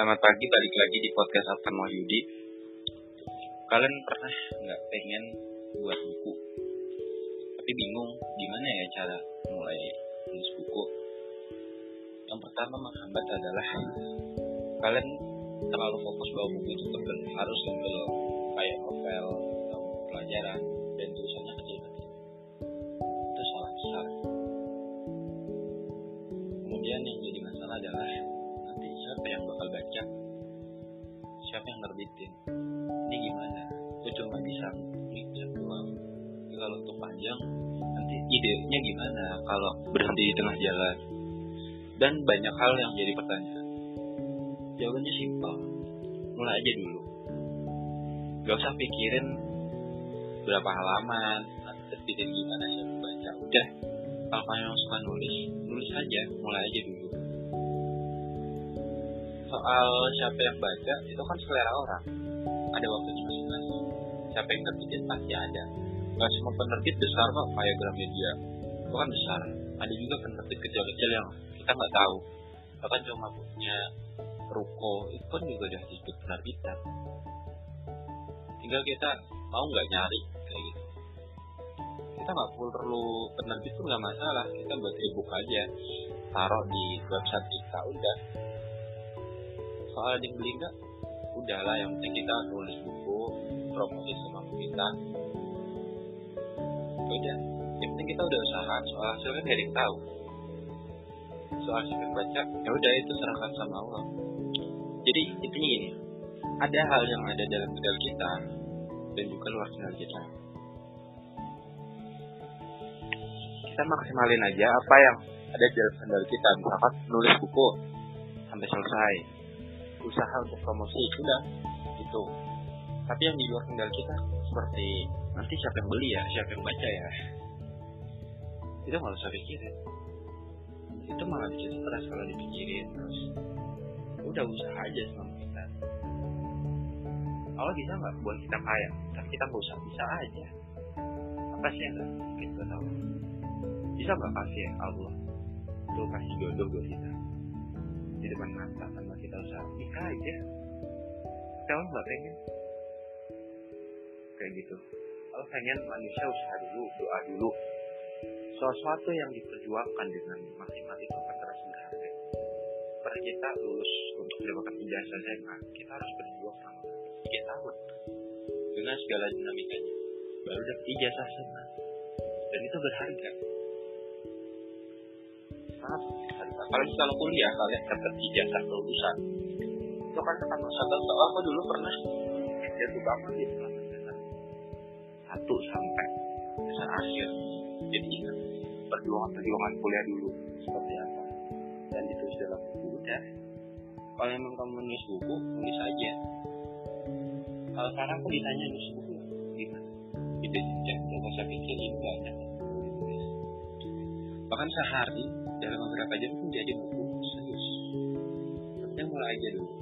Selamat pagi, balik lagi di podcast Aftan Wahyudi. Kalian pernah nggak pengen buat buku, tapi bingung gimana ya cara mulai nulis buku? Yang pertama menghambat adalah kalian terlalu fokus bahwa buku itu harus tebel kayak novel nerbitin ini gimana? Gue cuma bisa ngecek doang. Kalau untuk panjang nanti idenya gimana? Kalau berhenti di tengah jalan. Dan banyak hal yang jadi pertanyaan. Jawabannya simpel. Mulai aja dulu. Gak usah pikirin berapa halaman terbitin gimana siapa baca. Udah. Kalau kalian suka nulis nulis aja. Mulai aja dulu soal siapa yang baca itu kan selera orang. Ada waktunya masing-masing siapa yang terbitin pasti ada. Nggak semua penerbit besar kok kayak Gramedia itu kan besar. Ada juga penerbit kecil-kecil yang kita nggak tahu. Bahkan cuma punya ruko itu kan juga udah disebut penerbitan. Tinggal kita mau nggak nyari kayak gitu. Kita nggak perlu penerbit pun nggak masalah. Kita buat ebook aja. Taruh di website kita udah soal ada yang beli nggak udahlah yang penting kita nulis buku promosi semampu kita udah yang penting kita udah usaha soal hasil kan gak yang tahu. Soal siapa yang baca ya udah itu serahkan sama Allah. Jadi intinya gini ada hal yang ada dalam kendali kita dan juga luar kendali kita. Kita maksimalin aja apa yang ada dalam kendali kita misalkan nulis buku sampai selesai usaha untuk promosi sudah itu. Tapi yang di luar kendali kita seperti nanti siapa yang beli ya siapa yang baca ya. Itu nggak usah pikirin. Itu malah bikin stres kalau dipikirin. Terus udah usaha aja sama kita. Allah bisa nggak buat kita kaya? Tapi kita nggak usah bisa aja. Apa sih yang kita tahu. Bisa nggak kasih Allah? Tuh kasih jodoh buat kita depan mata tanpa kita usaha nikah aja kalau nggak pengen. Kayak gitu. Kalau pengen manusia usaha dulu doa dulu. Sesuatu yang diperjuangkan dengan maksimal itu akan terasa berharga pernah kita lulus untuk mendapatkan ijazah SMA kita harus berjuang selama tiga tahun. Dengan segala dinamikanya. Baru dapat ijazah SMA dan itu berharga sangat apalagi kalau kuliah kalian dapat ijazah lulusan itu kan akan satu soal aku dulu pernah jatuh banget di semester satu sampai semester akhir. Jadi ingat perjuangan perjuangan kuliah dulu seperti apa. Dan ditulis dalam buku udah. Kalau emang kamu nulis buku nulis aja. Kalau sekarang aku ditanya nulis buku gimana? Itu gak usah pikir ini banyak bahkan sehari dalam beberapa jam pun jadi buku serius. Tapi mulai aja dulu.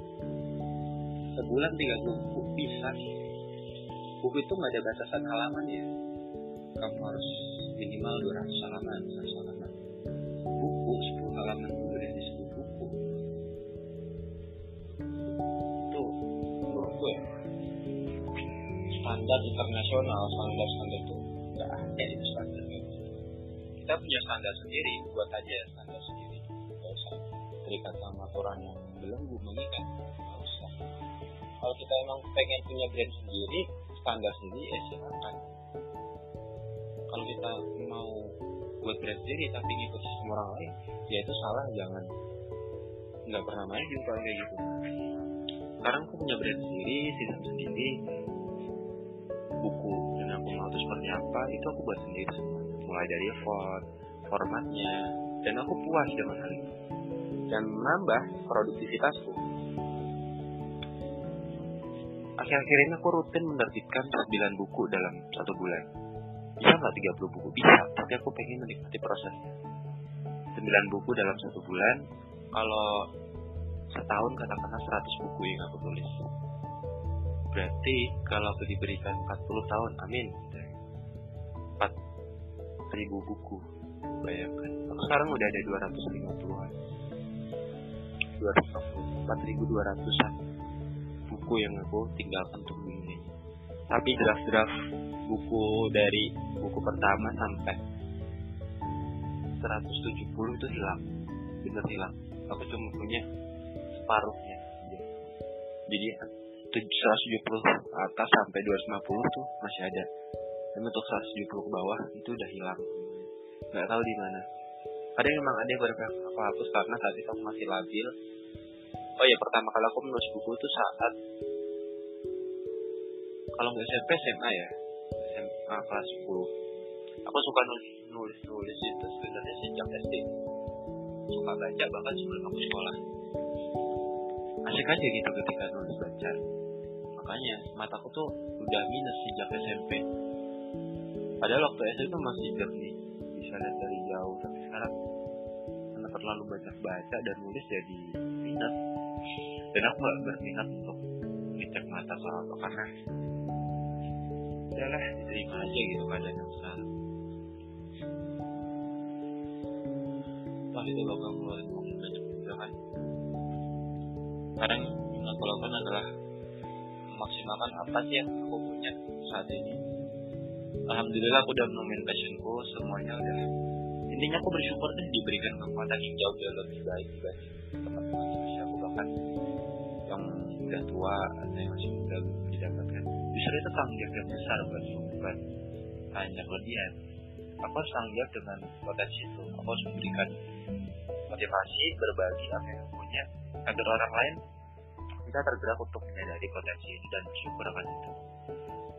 Sebulan 30 buku bisa. Buku itu nggak ada batasan halaman ya. Kamu harus minimal 200 halaman 100 halaman. Buku 10 halaman boleh disebut buku. Itu menurut gue standar internasional standar standar itu nggak ada itu standar kita punya standar sendiri buat aja standar sendiri. Nggak usah terikat sama aturan yang belenggu mengikat nggak usah. Kalau kita emang pengen punya brand sendiri standar sendiri ya silakan. Kalau kita mau buat brand sendiri tapi ngikut sistem orang lain ya itu salah jangan. Nggak pernah maju kalau kayak gitu. Sekarang aku punya brand sendiri sistem sendiri. Buku dan aku mau itu seperti apa itu aku buat sendiri semua mulai dari font formatnya dan aku puas dengan hal itu dan menambah produktivitasku. Akhir-akhir ini aku rutin menerbitkan 9 buku dalam satu bulan. Bisa nggak 30 buku? Bisa tapi aku pengen menikmati prosesnya. 9 buku dalam satu bulan kalau setahun katakanlah 100 buku yang aku tulis. Berarti kalau aku diberikan 40 tahun amin 4000 buku. Bayangkan. Sekarang udah ada 250an 4200an buku yang aku tinggalkan untuk ini tapi draft-draft buku dari buku pertama sampai 170 itu hilang. Bener hilang. Aku cuma punya separuhnya. Jadi 170 atas sampai 250 tuh masih ada tapi untuk 170 ke bawah itu udah hilang nggak tahu di mana. Kadang memang ada yang beberapa aku hapus karena saat itu aku masih labil. Oh ya pertama kali aku menulis buku itu saat kalau nggak SMP SMA ya. SMA kelas 10 aku suka nulis nulis nulis itu sebenarnya sejak SD suka baca bahkan sebelum aku sekolah. Asik aja gitu ketika nulis baca. Makanya mataku tuh udah minus sejak SMP padahal waktu SD itu masih jernih bisa lihat dari jauh tapi sekarang karena terlalu banyak baca dan nulis jadi minus dan aku gak berminat untuk ngecek mata soal apa karena udahlah diterima aja gitu keadaan yang sekarang. Toh itu logam ngeluarin uang banyak juga kan. Sekarang yang aku lakukan adalah memaksimalkan apa sih yang aku punya saat ini Alhamdulillah aku udah menemukan passionku semuanya udah. Intinya aku bersyukur deh diberikan kekuatan yang jauh jauh lebih baik dibanding teman-teman usia aku bahkan yang udah tua atau yang masih muda didapatkan. Justru itu tanggung jawab yang besar buat bukan hanya kelebihan aku harus tanggung jawab dengan potensi itu. Aku harus memberikan motivasi berbagi apa yang punya agar orang lain kita tergerak untuk menyadari potensi ini dan bersyukur akan itu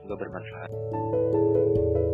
गोबर बन रहा है